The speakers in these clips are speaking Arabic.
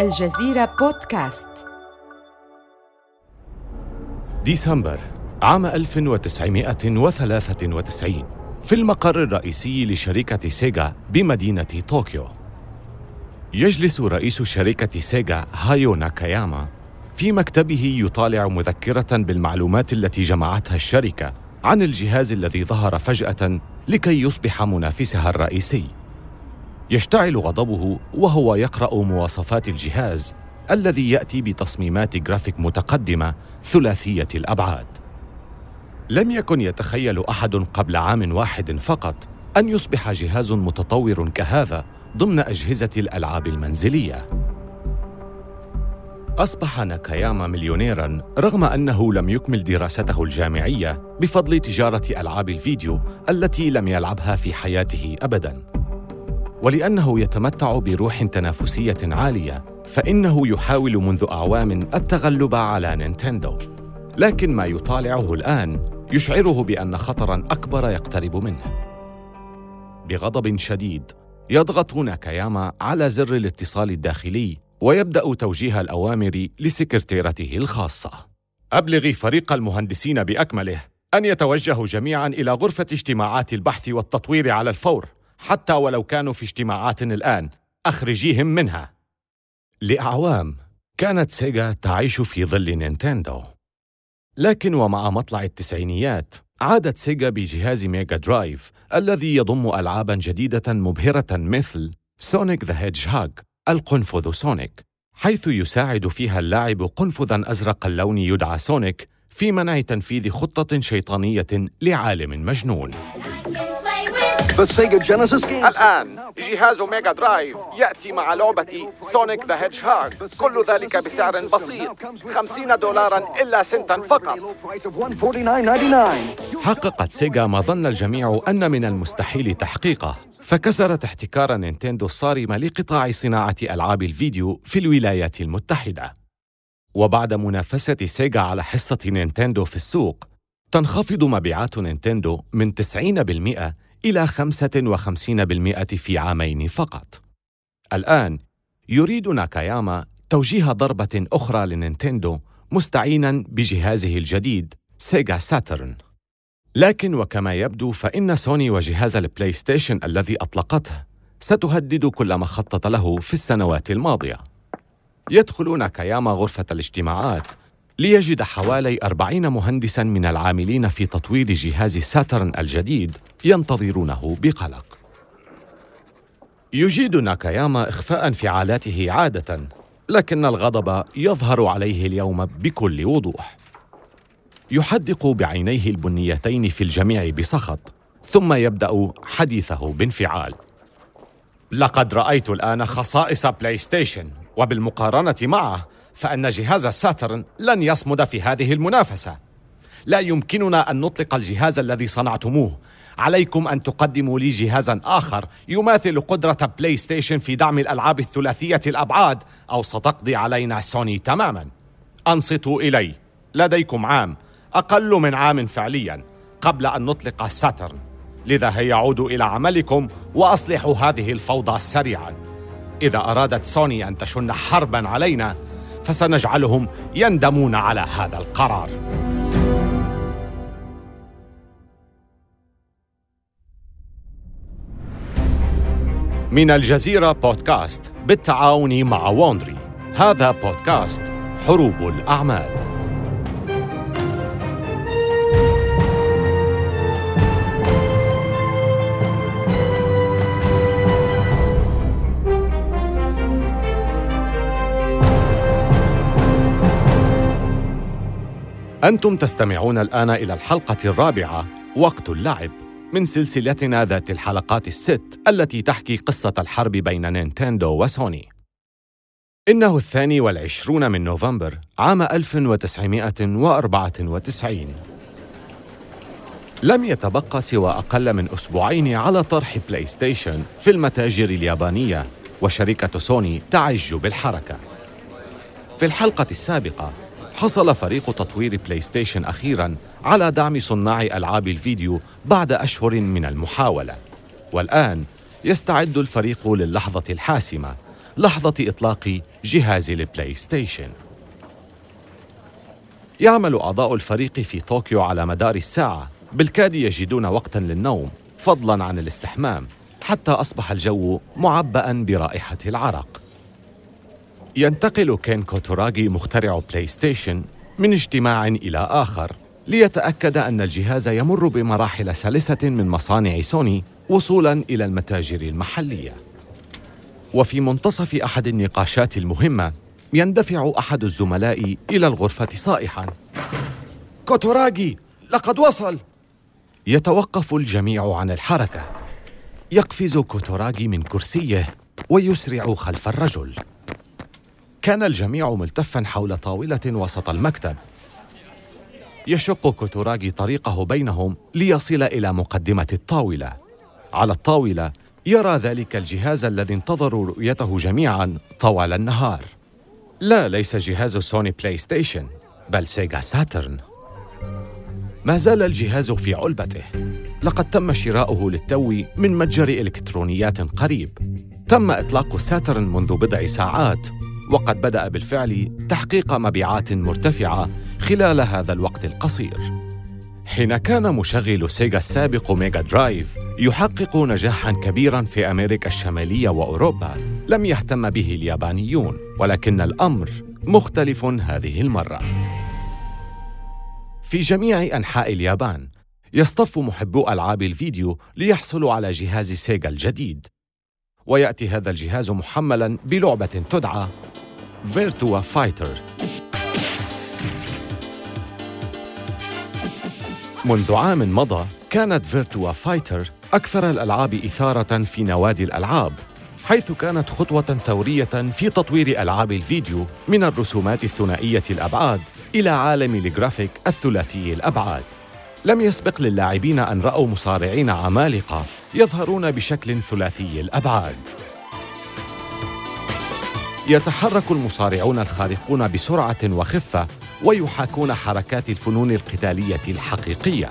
الجزيرة بودكاست ديسمبر عام 1993 في المقر الرئيسي لشركة سيجا بمدينة طوكيو يجلس رئيس شركة سيجا هايو ناكاياما في مكتبه يطالع مذكرة بالمعلومات التي جمعتها الشركة عن الجهاز الذي ظهر فجأة لكي يصبح منافسها الرئيسي. يشتعل غضبه وهو يقرأ مواصفات الجهاز الذي يأتي بتصميمات جرافيك متقدمة ثلاثية الأبعاد. لم يكن يتخيل أحد قبل عام واحد فقط أن يصبح جهاز متطور كهذا ضمن أجهزة الألعاب المنزلية. أصبح ناكاياما مليونيراً رغم أنه لم يكمل دراسته الجامعية بفضل تجارة ألعاب الفيديو التي لم يلعبها في حياته أبداً. ولأنه يتمتع بروح تنافسية عالية، فإنه يحاول منذ أعوام التغلب على نينتندو. لكن ما يطالعه الآن يشعره بأن خطراً أكبر يقترب منه. بغضب شديد يضغط ناكاياما على زر الاتصال الداخلي ويبدأ توجيه الأوامر لسكرتيرته الخاصة ابلغي فريق المهندسين بأكمله أن يتوجهوا جميعا إلى غرفة اجتماعات البحث والتطوير على الفور حتى ولو كانوا في اجتماعات الآن أخرجيهم منها. لأعوام كانت سيجا تعيش في ظل نينتندو. لكن ومع مطلع التسعينيات عادت سيجا بجهاز ميجا درايف الذي يضم ألعابا جديدة مبهرة مثل Sonic the Hedgehog القنفذ سونيك حيث يساعد فيها اللاعب قنفذا أزرق اللون يدعى سونيك في منع تنفيذ خطة شيطانية لعالم مجنون. الآن جهاز ميجا درايف يأتي مع لعبة Sonic the Hedgehog كل ذلك بسعر بسيط 50 دولارا إلا سنتا فقط. حققت سيجا ما ظن الجميع أن من المستحيل تحقيقه. فكسرت احتكار نينتندو الصارم لقطاع صناعة ألعاب الفيديو في الولايات المتحدة. وبعد منافسة سيجا على حصة نينتندو في السوق تنخفض مبيعات نينتندو من 90% إلى 55% في عامين فقط. الآن يريد ناكاياما توجيه ضربة أخرى لنينتندو مستعينا بجهازه الجديد سيجا ساترن. لكن وكما يبدو فإن سوني وجهاز البلاي ستيشن الذي أطلقته ستهدد كل ما خطط له في السنوات الماضية. يدخل ناكاياما غرفة الاجتماعات ليجد حوالي أربعين مهندساً من العاملين في تطوير جهاز ساترن الجديد ينتظرونه بقلق. يجيد ناكاياما إخفاء انفعالاته عادة، لكن الغضب يظهر عليه اليوم بكل وضوح. يحدق بعينيه البنيتين في الجميع بسخط، ثم يبدأ حديثه بانفعال. لقد رأيت الآن خصائص بلاي ستيشن، وبالمقارنة معه فأن جهاز ساترن لن يصمد في هذه المنافسة. لا يمكننا أن نطلق الجهاز الذي صنعتموه. عليكم أن تقدموا لي جهازا آخر يماثل قدرة بلاي ستيشن في دعم الألعاب الثلاثية الأبعاد أو ستقضي علينا سوني تماما. أنصتوا إلي. لديكم عام. أقل من عام فعليا قبل أن نطلق ساترن. لذا هيا عودوا إلى عملكم وأصلحوا هذه الفوضى سريعا. إذا أرادت سوني أن تشن حربا علينا فسنجعلهم يندمون على هذا القرار. من الجزيرة بودكاست بالتعاون مع ووندري هذا بودكاست حروب الأعمال. أنتم تستمعون الآن إلى الحلقة الرابعة وقت اللعب من سلسلتنا ذات الحلقات الست التي تحكي قصة الحرب بين نينتندو وسوني. إنه الثاني والعشرون من نوفمبر عام 1994 لم يتبقى سوى أقل من أسبوعين على طرح بلاي ستيشن في المتاجر اليابانية وشركة سوني تعج بالحركة. في الحلقة السابقة حصل فريق تطوير بلاي ستيشن أخيراً على دعم صناع ألعاب الفيديو بعد أشهر من المحاولة. والآن يستعد الفريق للحظة الحاسمة لحظة إطلاق جهاز البلاي ستيشن يعمل أعضاء الفريق في طوكيو على مدار الساعة بالكاد يجدون وقتا للنوم فضلا عن الاستحمام حتى أصبح الجو معبأ برائحة العرق. ينتقل كين كوتوراغي مخترع بلاي ستيشن من اجتماع إلى آخر ليتأكد أن الجهاز يمر بمراحل سلسة من مصانع سوني وصولا إلى المتاجر المحلية. وفي منتصف أحد النقاشات المهمة يندفع أحد الزملاء إلى الغرفة صائحا. كوتوراغي لقد وصل! يتوقف الجميع عن الحركة. يقفز كوتوراغي من كرسيه ويسرع خلف الرجل. كان الجميع ملتفا حول طاولة وسط المكتب. يشق كوتوراغي طريقه بينهم ليصل إلى مقدمة الطاولة. على الطاولة يرى ذلك الجهاز الذي انتظروا رؤيته جميعا طوال النهار. لا ليس جهاز سوني بلاي ستيشن بل سيجا ساترن. ما زال الجهاز في علبته. لقد تم شراؤه للتو من متجر إلكترونيات قريب. تم إطلاق ساترن منذ بضع ساعات. وقد بدأ بالفعل تحقيق مبيعات مرتفعة خلال هذا الوقت القصير. حين كان مشغل سيجا السابق ميجا درايف يحقق نجاحا كبيرا في أمريكا الشمالية وأوروبا لم يهتم به اليابانيون ولكن الأمر مختلف هذه المرة. في جميع أنحاء اليابان يصطف محبو ألعاب الفيديو ليحصلوا على جهاز سيجا الجديد. ويأتي هذا الجهاز محملا بلعبة تدعى فيرتوا فايتر منذ عام مضى كانت فيرتوا فايتر أكثر الألعاب إثارة في نوادي الألعاب حيث كانت خطوة ثورية في تطوير ألعاب الفيديو من الرسومات الثنائية الأبعاد إلى عالم الجرافيك الثلاثي الأبعاد. لم يسبق للاعبين أن رأوا مصارعين عمالقة يظهرون بشكل ثلاثي الأبعاد. يتحرك المصارعون الخارقون بسرعة وخفة ويحاكون حركات الفنون القتالية الحقيقية.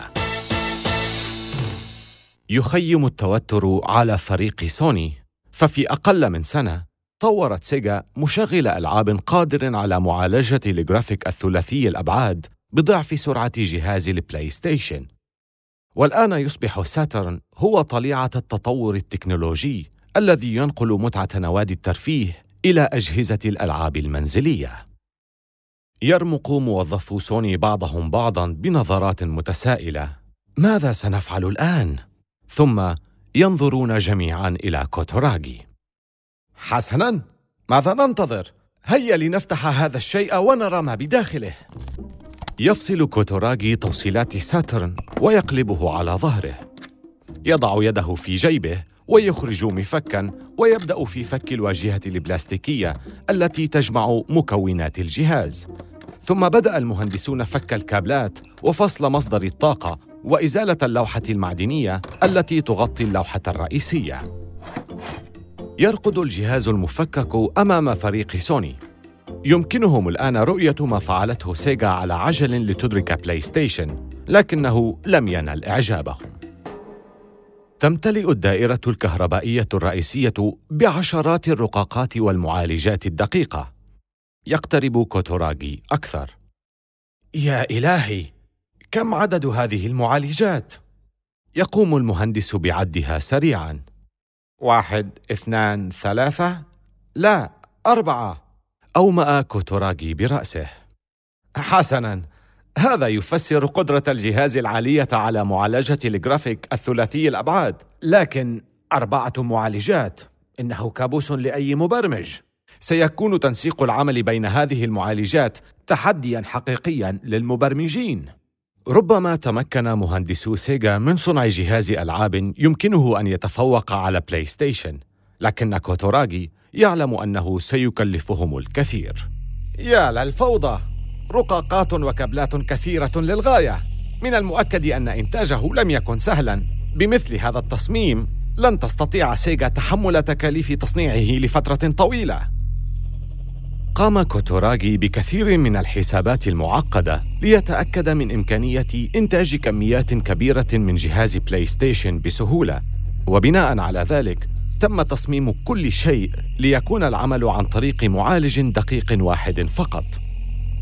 يخيم التوتر على فريق سوني، ففي أقل من سنة طورت سيجا مشغل ألعاب قادر على معالجة الجرافيك الثلاثي الأبعاد بضعف سرعة جهاز البلاي ستيشن. والآن يصبح ساترن هو طليعة التطور التكنولوجي الذي ينقل متعة نوادي الترفيه إلى أجهزة الألعاب المنزلية. يرمق موظفو سوني بعضهم بعضا بنظرات متسائلة. ماذا سنفعل الآن؟ ثم ينظرون جميعا إلى كوتوراغي. حسنا! ماذا ننتظر؟ هيا لنفتح هذا الشيء ونرى ما بداخله. يفصل كوتوراغي توصيلات ساترن ويقلبه على ظهره. يضع يده في جيبه ويخرج مفكا ويبدأ في فك الواجهة البلاستيكية التي تجمع مكونات الجهاز. ثم بدأ المهندسون فك الكابلات وفصل مصدر الطاقة وإزالة اللوحة المعدنية التي تغطي اللوحة الرئيسية. يرقد الجهاز المفكك أمام فريق سوني. يمكنهم الآن رؤية ما فعلته سيجا على عجل لتدرك بلاي ستيشن لكنه لم ينل إعجابهم. تمتلئ الدائرة الكهربائية الرئيسية بعشرات الرقاقات والمعالجات الدقيقة. يقترب كوتوراغي أكثر. يا إلهي، كم عدد هذه المعالجات؟ يقوم المهندس بعدها سريعا. واحد، اثنان، ثلاثة؟ لا، أربعة. أومأ كوتوراغي برأسه. حسنا، هذا يفسر قدرة الجهاز العالية على معالجة الجرافيك الثلاثي الأبعاد. لكن أربعة معالجات إنه كابوس لأي مبرمج. سيكون تنسيق العمل بين هذه المعالجات تحديا حقيقيا للمبرمجين. ربما تمكن مهندسو سيجا من صنع جهاز ألعاب يمكنه أن يتفوق على بلاي ستيشن لكن كوتوراغي يعلم أنه سيكلفهم الكثير. يا للفوضى رقاقات وكابلات كثيرة للغاية. من المؤكد أن إنتاجه لم يكن سهلا. بمثل هذا التصميم لن تستطيع سيجا تحمل تكاليف تصنيعه لفترة طويلة. قام كوتوراغي بكثير من الحسابات المعقدة ليتأكد من إمكانية إنتاج كميات كبيرة من جهاز بلاي ستيشن بسهولة. وبناء على ذلك تم تصميم كل شيء ليكون العمل عن طريق معالج دقيق واحد فقط.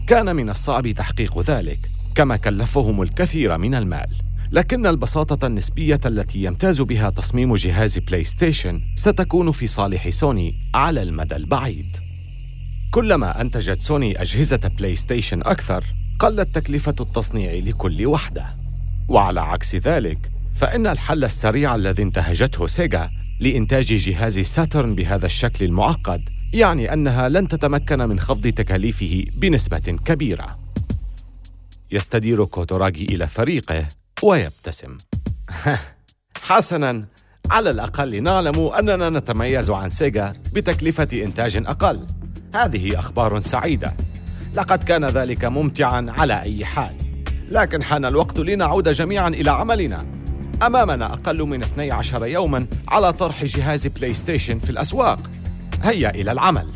كان من الصعب تحقيق ذلك كما كلفهم الكثير من المال لكن البساطة النسبية التي يمتاز بها تصميم جهاز بلاي ستيشن ستكون في صالح سوني على المدى البعيد. كلما أنتجت سوني أجهزة بلاي ستيشن أكثر، قلت تكلفة التصنيع لكل وحدة. وعلى عكس ذلك، فإن الحل السريع الذي انتهجته سيجا لإنتاج جهاز ساترن بهذا الشكل المعقد يعني أنها لن تتمكن من خفض تكاليفه بنسبة كبيرة. يستدير كوتوراغي إلى فريقه ويبتسم. حسنا على الأقل نعلم أننا نتميز عن سيجا بتكلفة إنتاج أقل. هذه أخبار سعيدة. لقد كان ذلك ممتعا على أي حال. لكن حان الوقت لنعود جميعا إلى عملنا. أمامنا أقل من 12 يوما على طرح جهاز بلاي ستيشن في الأسواق. هيا إلى العمل.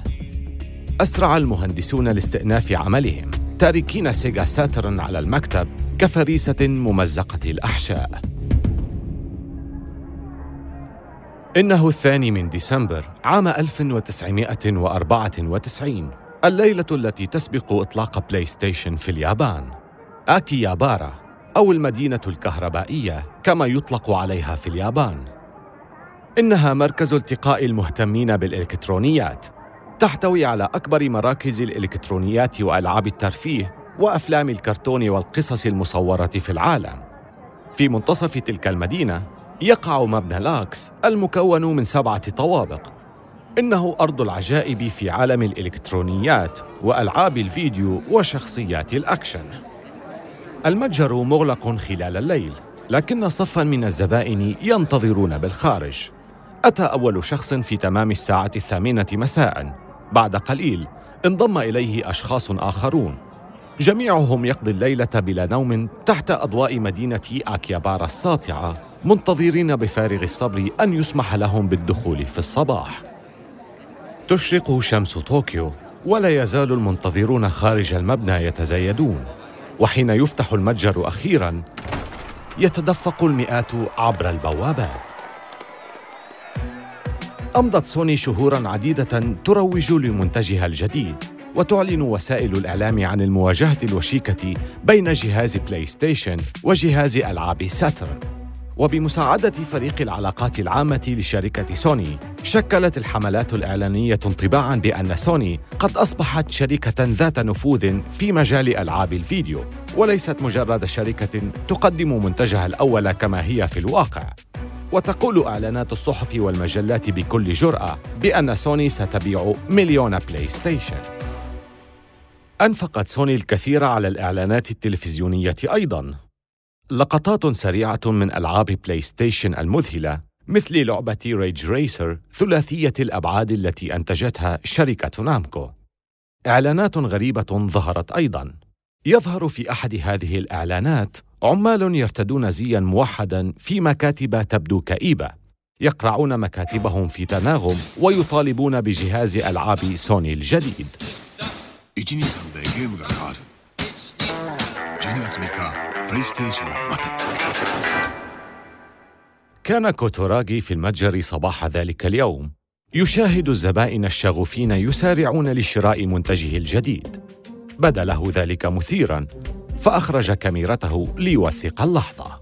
أسرع المهندسون لاستئناف عملهم. تاركين سيجا ساترن على المكتب كفريسة ممزقة الأحشاء. إنه الثاني من ديسمبر عام 1994 الليلة التي تسبق إطلاق بلاي ستيشن في اليابان. أكيهابارا أو المدينة الكهربائية كما يطلق عليها في اليابان. إنها مركز التقاء المهتمين بالإلكترونيات تحتوي على أكبر مراكز الإلكترونيات وألعاب الترفيه وأفلام الكرتون والقصص المصورة في العالم. في منتصف تلك المدينة يقع مبنى لاوكس المكون من سبعة طوابق. إنه أرض العجائب في عالم الإلكترونيات وألعاب الفيديو وشخصيات الأكشن. المتجر مغلق خلال الليل، لكن صفا من الزبائن ينتظرون بالخارج. أتى أول شخص في تمام الساعة الثامنة مساء. بعد قليل انضم إليه أشخاص آخرون. جميعهم يقضي الليلة بلا نوم تحت أضواء مدينة أكيابارا الساطعة منتظرين بفارغ الصبر أن يسمح لهم بالدخول في الصباح. تشرق شمس طوكيو ولا يزال المنتظرون خارج المبنى يتزايدون. وحين يفتح المتجر أخيرا يتدفق المئات عبر البوابات. أمضت سوني شهورا عديدة تروج لمنتجها الجديد وتعلن وسائل الإعلام عن المواجهة الوشيكة بين جهاز بلاي ستيشن وجهاز ألعاب ساترن وبمساعدة فريق العلاقات العامة لشركة سوني شكلت الحملات الإعلانية انطباعا بأن سوني قد أصبحت شركة ذات نفوذ في مجال ألعاب الفيديو وليست مجرد شركة تقدم منتجها الأول كما هي في الواقع. وتقول إعلانات الصحف والمجلات بكل جرأة بأن سوني ستبيع مليون بلاي ستيشن. أنفقت سوني الكثير على الإعلانات التلفزيونية أيضاً. لقطات سريعة من ألعاب بلاي ستيشن المذهلة مثل لعبة ريدج ريسر ثلاثية الأبعاد التي أنتجتها شركة نامكو. إعلانات غريبة ظهرت أيضاً. يظهر في أحد هذه الإعلانات عمال يرتدون زيا موحدا في مكاتب تبدو كئيبة. يقرعون مكاتبهم في تناغم ويطالبون بجهاز ألعاب سوني الجديد. كان كوتوراغي في المتجر صباح ذلك اليوم. يشاهد الزبائن الشغوفين يسارعون لشراء منتجه الجديد. بدا له ذلك مثيرا. فأخرج كاميرته ليوثق اللحظة.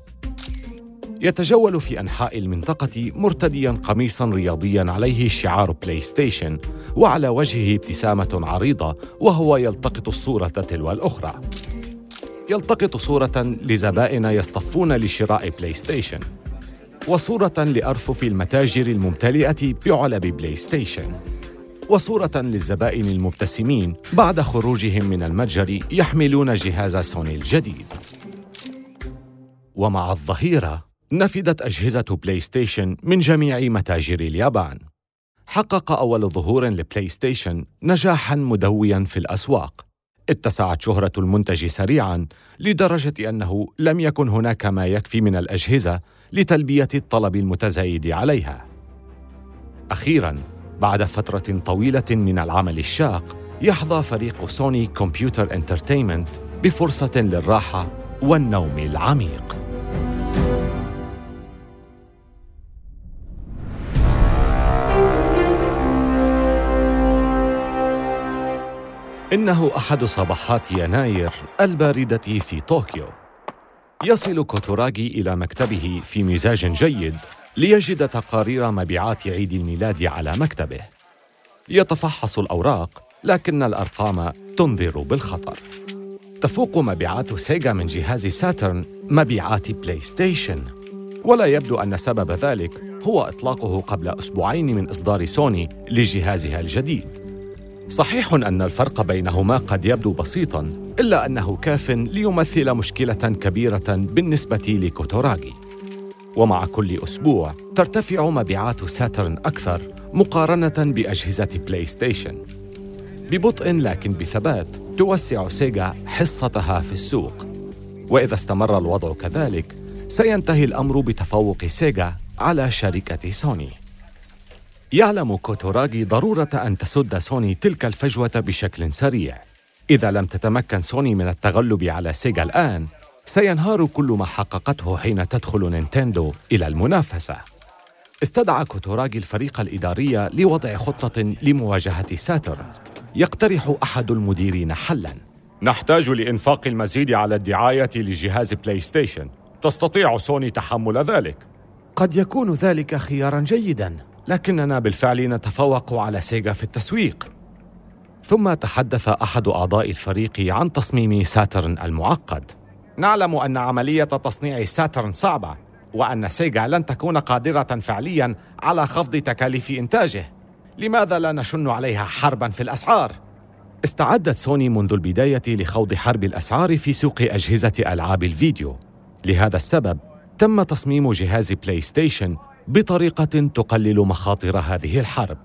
يتجول في أنحاء المنطقة مرتديا قميصا رياضيا عليه شعار بلاي ستيشن وعلى وجهه ابتسامة عريضة وهو يلتقط الصورة تلو الأخرى. يلتقط صورة لزبائن يصطفون لشراء بلاي ستيشن وصورة لأرفف المتاجر الممتلئة بعلب بلاي ستيشن وصورة للزبائن المبتسمين بعد خروجهم من المتجر يحملون جهاز سوني الجديد. ومع الظهيرة نفدت أجهزة بلاي ستيشن من جميع متاجر اليابان. حقق أول ظهور لبلاي ستيشن نجاحاً مدوياً في الأسواق. اتسعت شهرة المنتج سريعاً لدرجة أنه لم يكن هناك ما يكفي من الأجهزة لتلبية الطلب المتزايد عليها. أخيراً بعد فترة طويلة من العمل الشاق يحظى فريق سوني كمبيوتر انترتينمنت بفرصة للراحة والنوم العميق. إنه أحد صباحات يناير الباردة في طوكيو. يصل كوتوراغي إلى مكتبه في مزاج جيد ليجد تقارير مبيعات عيد الميلاد على مكتبه. يتفحص الأوراق لكن الأرقام تنذر بالخطر. تفوق مبيعات سيجا من جهاز ساترن مبيعات بلاي ستيشن ولا يبدو أن سبب ذلك هو إطلاقه قبل أسبوعين من إصدار سوني لجهازها الجديد. صحيح أن الفرق بينهما قد يبدو بسيطاً إلا أنه كاف ليمثل مشكلة كبيرة بالنسبة لكوتوراغي. ومع كل أسبوع ترتفع مبيعات ساترن أكثر مقارنة بأجهزة بلاي ستيشن ببطء لكن بثبات توسع سيجا حصتها في السوق. وإذا استمر الوضع كذلك سينتهي الأمر بتفوق سيجا على شركة سوني. يعلم كوتوراغي ضرورة أن تسد سوني تلك الفجوة بشكل سريع. إذا لم تتمكن سوني من التغلب على سيجا الآن سينهار كل ما حققته حين تدخل نينتندو إلى المنافسة. استدعى كوتوراغي الفريق الإداري لوضع خطة لمواجهة ساترن. يقترح أحد المديرين حلاً. نحتاج لإنفاق المزيد على الدعاية لجهاز بلاي ستيشن تستطيع سوني تحمل ذلك. قد يكون ذلك خيارا جيدا. لكننا بالفعل نتفوق على سيجا في التسويق. ثم تحدث أحد أعضاء الفريق عن تصميم ساترن المعقد. نعلم أن عملية تصنيع ساترن صعبة وأن سيجا لن تكون قادرة فعليا على خفض تكاليف إنتاجه. لماذا لا نشن عليها حربا في الأسعار؟ استعدت سوني منذ البداية لخوض حرب الأسعار في سوق أجهزة ألعاب الفيديو. لهذا السبب تم تصميم جهاز بلاي ستيشن بطريقة تقلل مخاطر هذه الحرب.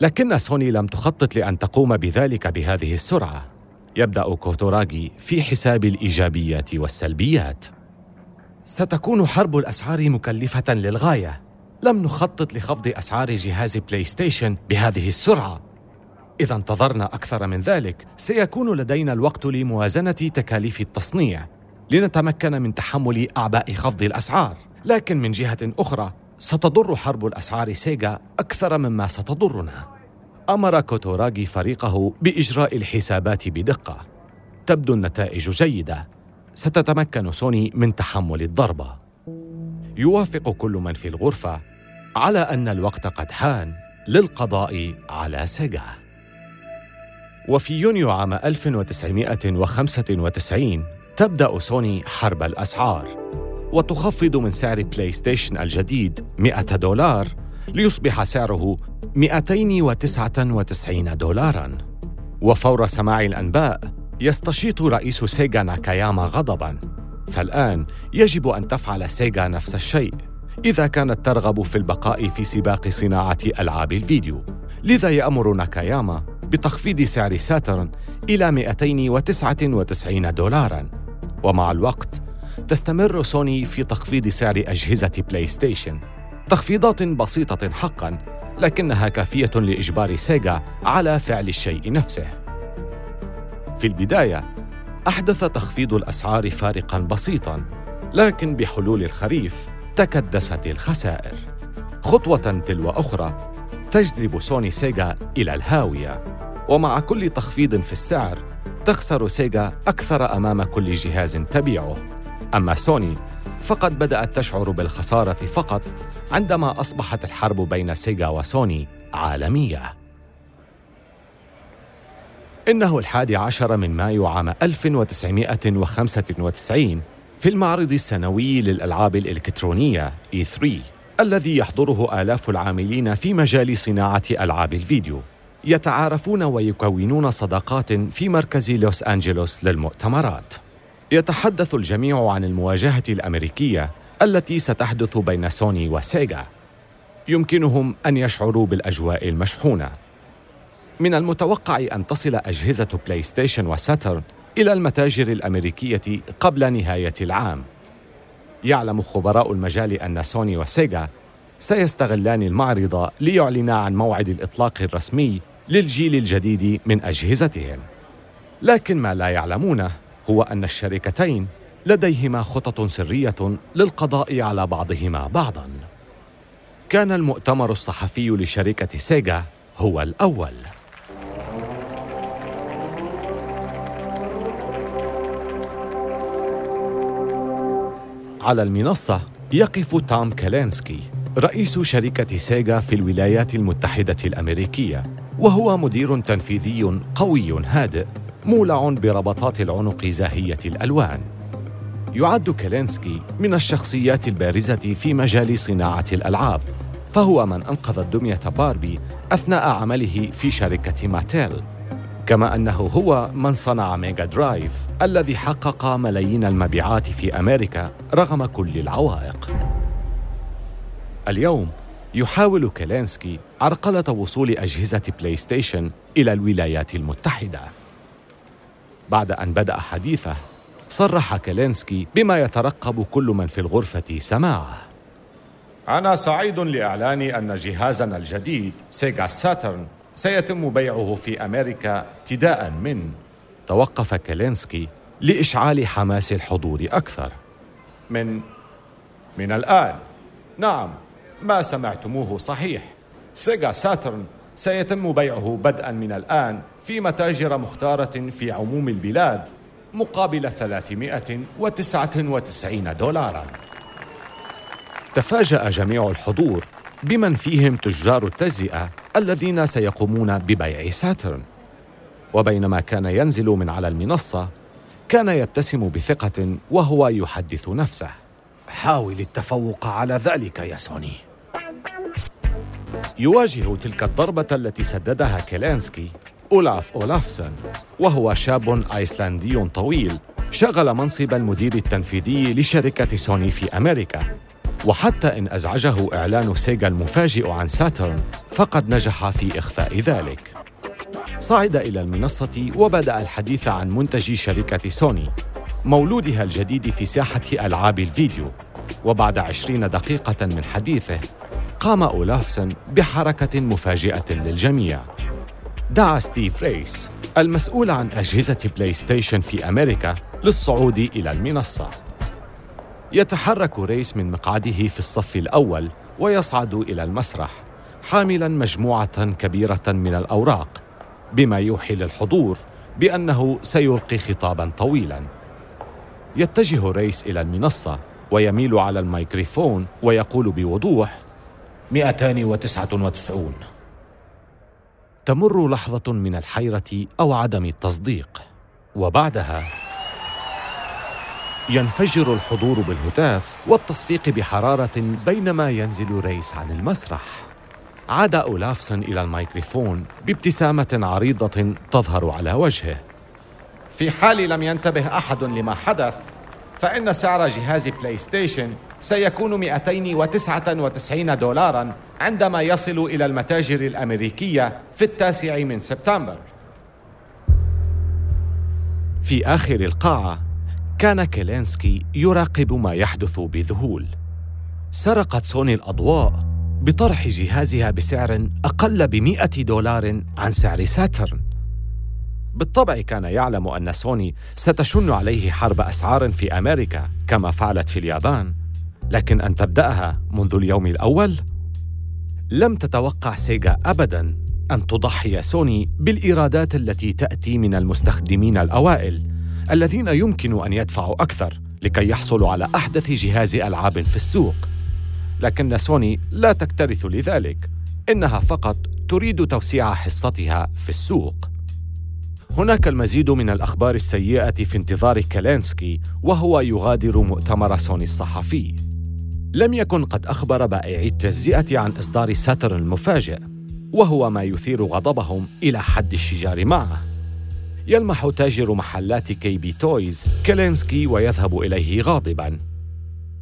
لكن سوني لم تخطط لأن تقوم بذلك بهذه السرعة. يبدأ كوتوراغي في حساب الإيجابيات والسلبيات. ستكون حرب الأسعار مكلفة للغاية. لم نخطط لخفض أسعار جهاز بلاي ستيشن بهذه السرعة. إذا انتظرنا أكثر من ذلك. سيكون لدينا الوقت لموازنة تكاليف التصنيع. لنتمكن من تحمل أعباء خفض الأسعار. لكن من جهة أخرى ستضر حرب الأسعار سيجا أكثر مما ستضرنا. أمر كوتوراغي فريقه بإجراء الحسابات بدقة. تبدو النتائج جيدة. ستتمكن سوني من تحمل الضربة. يوافق كل من في الغرفة على أن الوقت قد حان للقضاء على سيجا. وفي يونيو عام 1995 تبدأ سوني حرب الأسعار وتخفض من سعر بلاي ستيشن الجديد 100 دولار ليصبح سعره 299 دولاراً. وفور سماع الأنباء يستشيط رئيس سيجا ناكاياما غضباً. فالآن يجب أن تفعل سيجا نفس الشيء. إذا كانت ترغب في البقاء في سباق صناعة ألعاب الفيديو. لذا يأمر ناكاياما بتخفيض سعر ساترن إلى 299 دولاراً. ومع الوقت تستمر سوني في تخفيض سعر أجهزة بلاي ستيشن تخفيضات بسيطة حقاً لكنها كافية لإجبار سيجا على فعل الشيء نفسه. في البداية أحدث تخفيض الأسعار فارقاً بسيطاً لكن بحلول الخريف تكدست الخسائر. خطوة تلو أخرى تجذب سوني سيجا إلى الهاوية. ومع كل تخفيض في السعر تخسر سيجا أكثر أمام كل جهاز تبيعه. أما سوني فقد بدأت تشعر بالخسارة فقط عندما أصبحت الحرب بين سيجا وسوني عالمية. إنه الحادي عشر من مايو عام 1995 في المعرض السنوي للألعاب الإلكترونية E3 الذي يحضره آلاف العاملين في مجال صناعة ألعاب الفيديو. يتعارفون ويكونون صداقات في مركز لوس أنجلوس للمؤتمرات. يتحدث الجميع عن المواجهة الأمريكية التي ستحدث بين سوني وسيجا. يمكنهم أن يشعروا بالأجواء المشحونة. من المتوقع أن تصل أجهزة بلاي ستيشن وساترن إلى المتاجر الأمريكية قبل نهاية العام. يعلم خبراء المجال أن سوني وسيجا سيستغلان المعرض ليعلنا عن موعد الإطلاق الرسمي للجيل الجديد من أجهزتهم. لكن ما لا يعلمونه هو أن الشركتين لديهما خطط سرية للقضاء على بعضهما بعضاً. كان المؤتمر الصحفي لشركة سيجا هو الأول. على المنصة يقف توم كالينسكي رئيس شركة سيجا في الولايات المتحدة الأمريكية وهو مدير تنفيذي قوي هادئ مولع بربطات العنق زاهية الألوان. يعد كالينسكي من الشخصيات البارزة في مجال صناعة الألعاب فهو من أنقذ الدمية باربي أثناء عمله في شركة ماتيل. كما أنه هو من صنع ميجا درايف الذي حقق ملايين المبيعات في أمريكا رغم كل العوائق. اليوم يحاول كيلينسكي عرقلة وصول أجهزة بلاي ستيشن إلى الولايات المتحدة. بعد أن بدأ حديثه صرح كيلينسكي بما يترقب كل من في الغرفة سماعه أنا سعيد لإعلان أن جهازنا الجديد سيجا ساترن سيتم بيعه في أمريكا ابتداء من. توقف كيلينسكي لإشعال حماس الحضور أكثر. من من الآن. نعم ما سمعتموه صحيح. سيجا ساترن سيتم بيعه بدءا من الآن في متاجر مختارة في عموم البلاد مقابل 399 دولارا. تفاجأ جميع الحضور بمن فيهم تجار التجزئة الذين سيقومون ببيع ساترن. وبينما كان ينزل من على المنصة كان يبتسم بثقة وهو يحدث نفسه. حاول التفوق على ذلك يا سوني. يواجه تلك الضربة التي سددها كيلينسكي أولاف أولافسون وهو شاب أيسلندي طويل شغل منصب المدير التنفيذي لشركة سوني في أمريكا. وحتى إن أزعجه إعلان سيجا المفاجئ عن ساترن فقد نجح في إخفاء ذلك. صعد إلى المنصة وبدأ الحديث عن منتج شركة سوني مولودها الجديد في ساحة ألعاب الفيديو. وبعد عشرين دقيقة من حديثه قام أولافسون بحركة مفاجئة للجميع. دعا ستيف ريس المسؤول عن أجهزة بلاي ستيشن في أمريكا للصعود إلى المنصة. يتحرك ريس من مقعده في الصف الأول ويصعد إلى المسرح حاملا مجموعة كبيرة من الأوراق بما يوحي للحضور بأنه سيلقي خطابا طويلا. يتجه ريس إلى المنصة ويميل على الميكروفون ويقول بوضوح 299 تمر لحظة من الحيرة أو عدم التصديق. وبعدها ينفجر الحضور بالهتاف والتصفيق بحرارة بينما ينزل ريس عن المسرح. عاد أولافسون إلى الميكروفون بابتسامة عريضة تظهر على وجهه. في حال لم ينتبه أحد لما حدث فإن سعر جهاز بلاي ستيشن سيكون 299 دولارا عندما يصل إلى المتاجر الأمريكية في التاسع من سبتمبر. في آخر القاعة كان كيلينسكي يراقب ما يحدث بذهول. سرقت سوني الأضواء بطرح جهازها بسعر أقل بمئة دولار عن سعر ساترن. بالطبع كان يعلم أن سوني ستشن عليه حرب أسعار في أمريكا كما فعلت في اليابان. لكن أن تبدأها منذ اليوم الأول؟ لم تتوقع سيجا أبداً أن تضحي سوني بالإيرادات التي تأتي من المستخدمين الأوائل الذين يمكن أن يدفعوا أكثر لكي يحصلوا على أحدث جهاز ألعاب في السوق. لكن سوني لا تكترث لذلك إنها فقط تريد توسيع حصتها في السوق. هناك المزيد من الأخبار السيئة في انتظار كالينسكي وهو يغادر مؤتمر سوني الصحفي. لم يكن قد أخبر بائعي التجزئة عن إصدار ساترن المفاجئ وهو ما يثير غضبهم إلى حد الشجار معه. يلمح تاجر محلات KB Toys كيلينسكي ويذهب إليه غاضبا.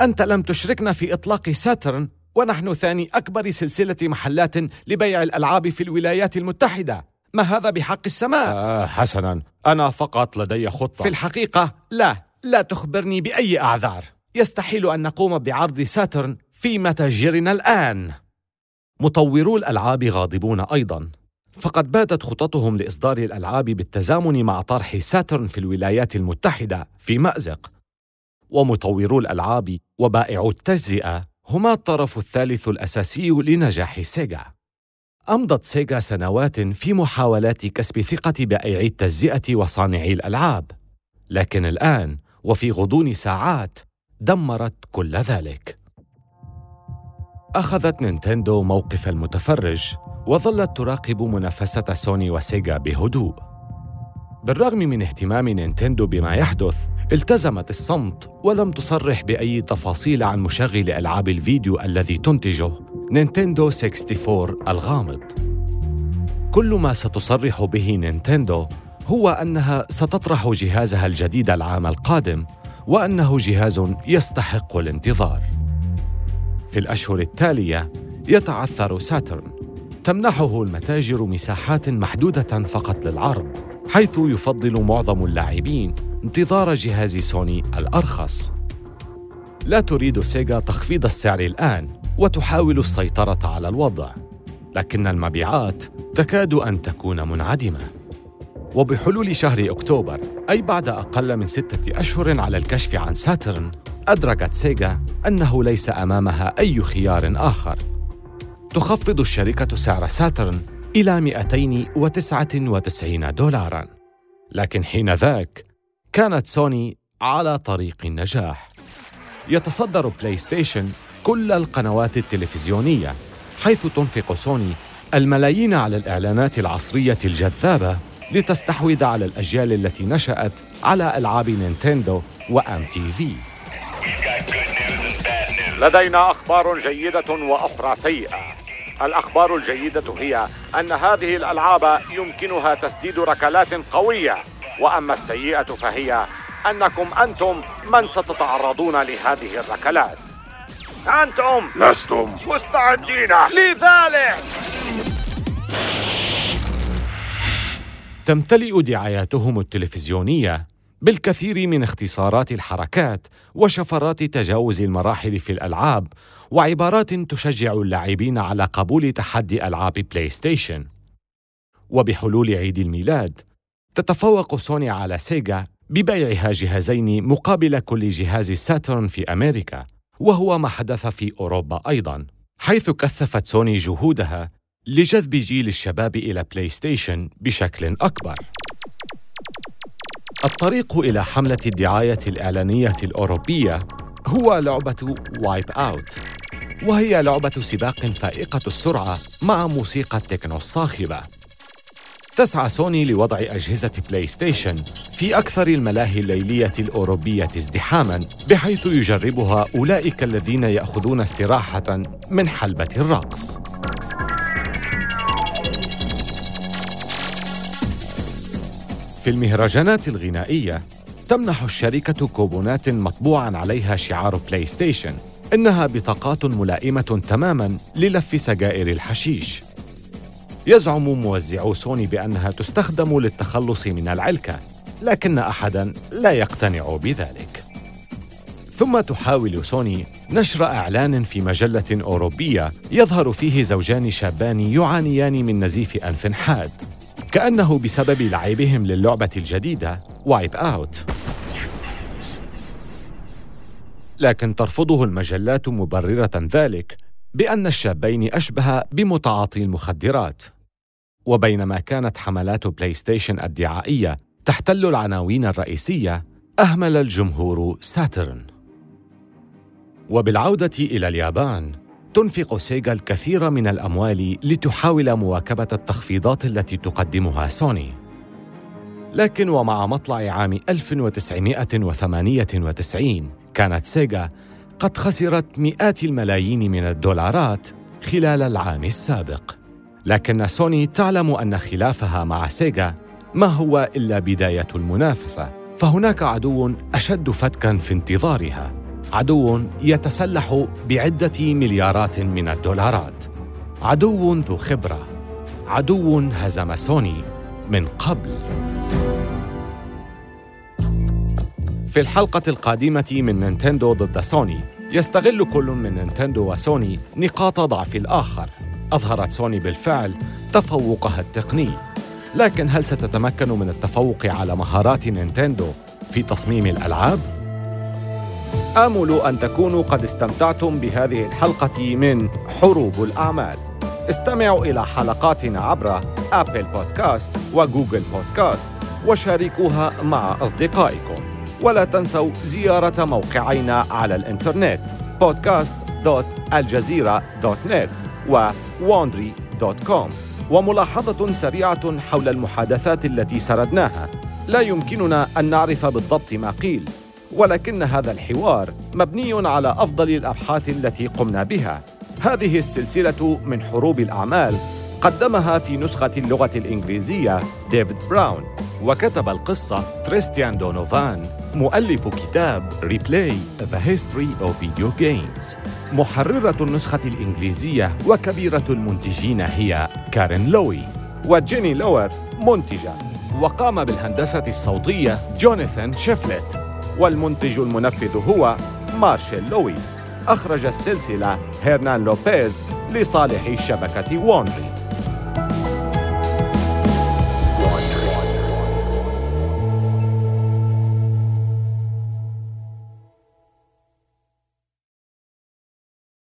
أنت لم تشركنا في إطلاق ساترن ونحن ثاني أكبر سلسلة محلات لبيع الألعاب في الولايات المتحدة. ما هذا بحق السماء؟ آه حسنا. أنا فقط لدي خطة. في الحقيقة لا. لا تخبرني بأي أعذار. يستحيل أن نقوم بعرض ساترن في متاجرنا الآن. مطورو الألعاب غاضبون أيضا. فقد باتت خططهم لإصدار الألعاب بالتزامن مع طرح ساترن في الولايات المتحدة في مأزق. ومطورو الألعاب وبائعو التجزئة هما الطرف الثالث الأساسي لنجاح سيجا. أمضت سيجا سنوات في محاولات كسب ثقة بائعي التجزئة وصانعي الألعاب. لكن الآن وفي غضون ساعات دمرت كل ذلك. أخذت نينتندو موقف المتفرج وظلت تراقب منافسة سوني وسيجا بهدوء. بالرغم من اهتمام نينتندو بما يحدث التزمت الصمت ولم تصرح بأي تفاصيل عن مشغل ألعاب الفيديو الذي تنتجه. نينتندو 64 الغامض. كل ما ستصرح به نينتندو هو أنها ستطرح جهازها الجديد العام القادم وأنه جهاز يستحق الانتظار. في الأشهر التالية يتعثر ساترن. تمنحه المتاجر مساحات محدودة فقط للعرض حيث يفضل معظم اللاعبين انتظار جهاز سوني الأرخص. لا تريد سيجا تخفيض السعر الآن. وتحاول السيطرة على الوضع لكن المبيعات تكاد أن تكون منعدمة. وبحلول شهر أكتوبر أي بعد أقل من ستة أشهر على الكشف عن ساترن أدركت سيجا أنه ليس أمامها أي خيار آخر. تخفض الشركة سعر ساترن إلى 299 دولارا. لكن حين ذاك كانت سوني على طريق النجاح. يتصدر بلاي ستيشن كل القنوات التلفزيونية حيث تنفق سوني الملايين على الإعلانات العصرية الجذابة لتستحوذ على الأجيال التي نشأت على ألعاب نينتندو و MTV. لدينا أخبار جيدة وأخرى سيئة. الأخبار الجيدة هي أن هذه الألعاب يمكنها تسديد ركلات قوية. وأما السيئة فهي أنكم أنتم من ستتعرضون لهذه الركلات. أنتم لستم مستعدين. لذلك. تمتلئ دعاياتهم التلفزيونية بالكثير من اختصارات الحركات وشفرات تجاوز المراحل في الألعاب وعبارات تشجع اللاعبين على قبول تحدي ألعاب بلاي ستيشن وبحلول عيد الميلاد تتفوق سوني على سيجا ببيعها جهازين مقابل كل جهاز ساترن في أمريكا. وهو ما حدث في أوروبا أيضا حيث كثفت سوني جهودها لجذب جيل الشباب إلى بلاي ستيشن بشكل أكبر. الطريق إلى حملة الدعاية الإعلانية الأوروبية هو لعبة Wipeout وهي لعبة سباق فائقة السرعة مع موسيقى التكنو الصاخبة. تسعى سوني لوضع أجهزة بلاي ستيشن في أكثر الملاهي الليلية الأوروبية ازدحاماً بحيث يجربها أولئك الذين يأخذون استراحة من حلبة الرقص. في المهرجانات الغنائية تمنح الشركة كوبونات مطبوعاً عليها شعار بلاي ستيشن إنها بطاقات ملائمة تماماً للف سجائر الحشيش يزعم موزعو سوني بأنها تستخدم للتخلص من العلكة لكن أحدا لا يقتنع بذلك. ثم تحاول سوني نشر إعلان في مجلة أوروبية يظهر فيه زوجان شابان يعانيان من نزيف أنف حاد كأنه بسبب لعبهم للعبة الجديدة وايب أوت لكن ترفضه المجلات مبررة ذلك بأن الشابين أشبه بمتعاطي المخدرات. وبينما كانت حملات بلاي ستيشن الدعائية تحتل العناوين الرئيسية أهمل الجمهور ساترن. وبالعودة إلى اليابان تنفق سيجا الكثير من الأموال لتحاول مواكبة التخفيضات التي تقدمها سوني. لكن ومع مطلع عام 1998 كانت سيجا قد خسرت مئات الملايين من الدولارات خلال العام السابق. لكن سوني تعلم أن خلافها مع سيجا ما هو إلا بداية المنافسة. فهناك عدو أشد فتكا في انتظارها. عدو يتسلح بعدة مليارات من الدولارات. عدو ذو خبرة. عدو هزم سوني من قبل. في الحلقة القادمة من نينتندو ضد سوني يستغل كل من نينتندو وسوني نقاط ضعف الآخر. أظهرت سوني بالفعل تفوقها التقني. لكن هل ستتمكن من التفوق على مهارات نينتندو في تصميم الألعاب؟ آمل أن تكونوا قد استمتعتم بهذه الحلقة من حروب الأعمال. استمعوا إلى حلقاتنا عبر أبل بودكاست وجوجل بودكاست وشاركوها مع أصدقائكم. ولا تنسوا زيارة موقعينا على الإنترنت podcast.aljazeera.net و wandry.com وملاحظة سريعة حول المحادثات التي سردناها. لا يمكننا أن نعرف بالضبط ما قيل ولكن هذا الحوار مبني على أفضل الأبحاث التي قمنا بها. هذه السلسلة من حروب الأعمال قدمها في نسخة اللغة الإنجليزية ديفيد براون وكتب القصة تريستيان دونوفان مؤلف كتاب Replay The History of Video Games. محررة النسخة الإنجليزية وكبيرة المنتجين هي كارين لوي وجيني لوور منتجة وقام بالهندسة الصوتية جوناثان شيفلت والمنتج المنفذ هو مارشيل لوي. أخرج السلسلة هيرنان لوبيز لصالح شبكة وونري.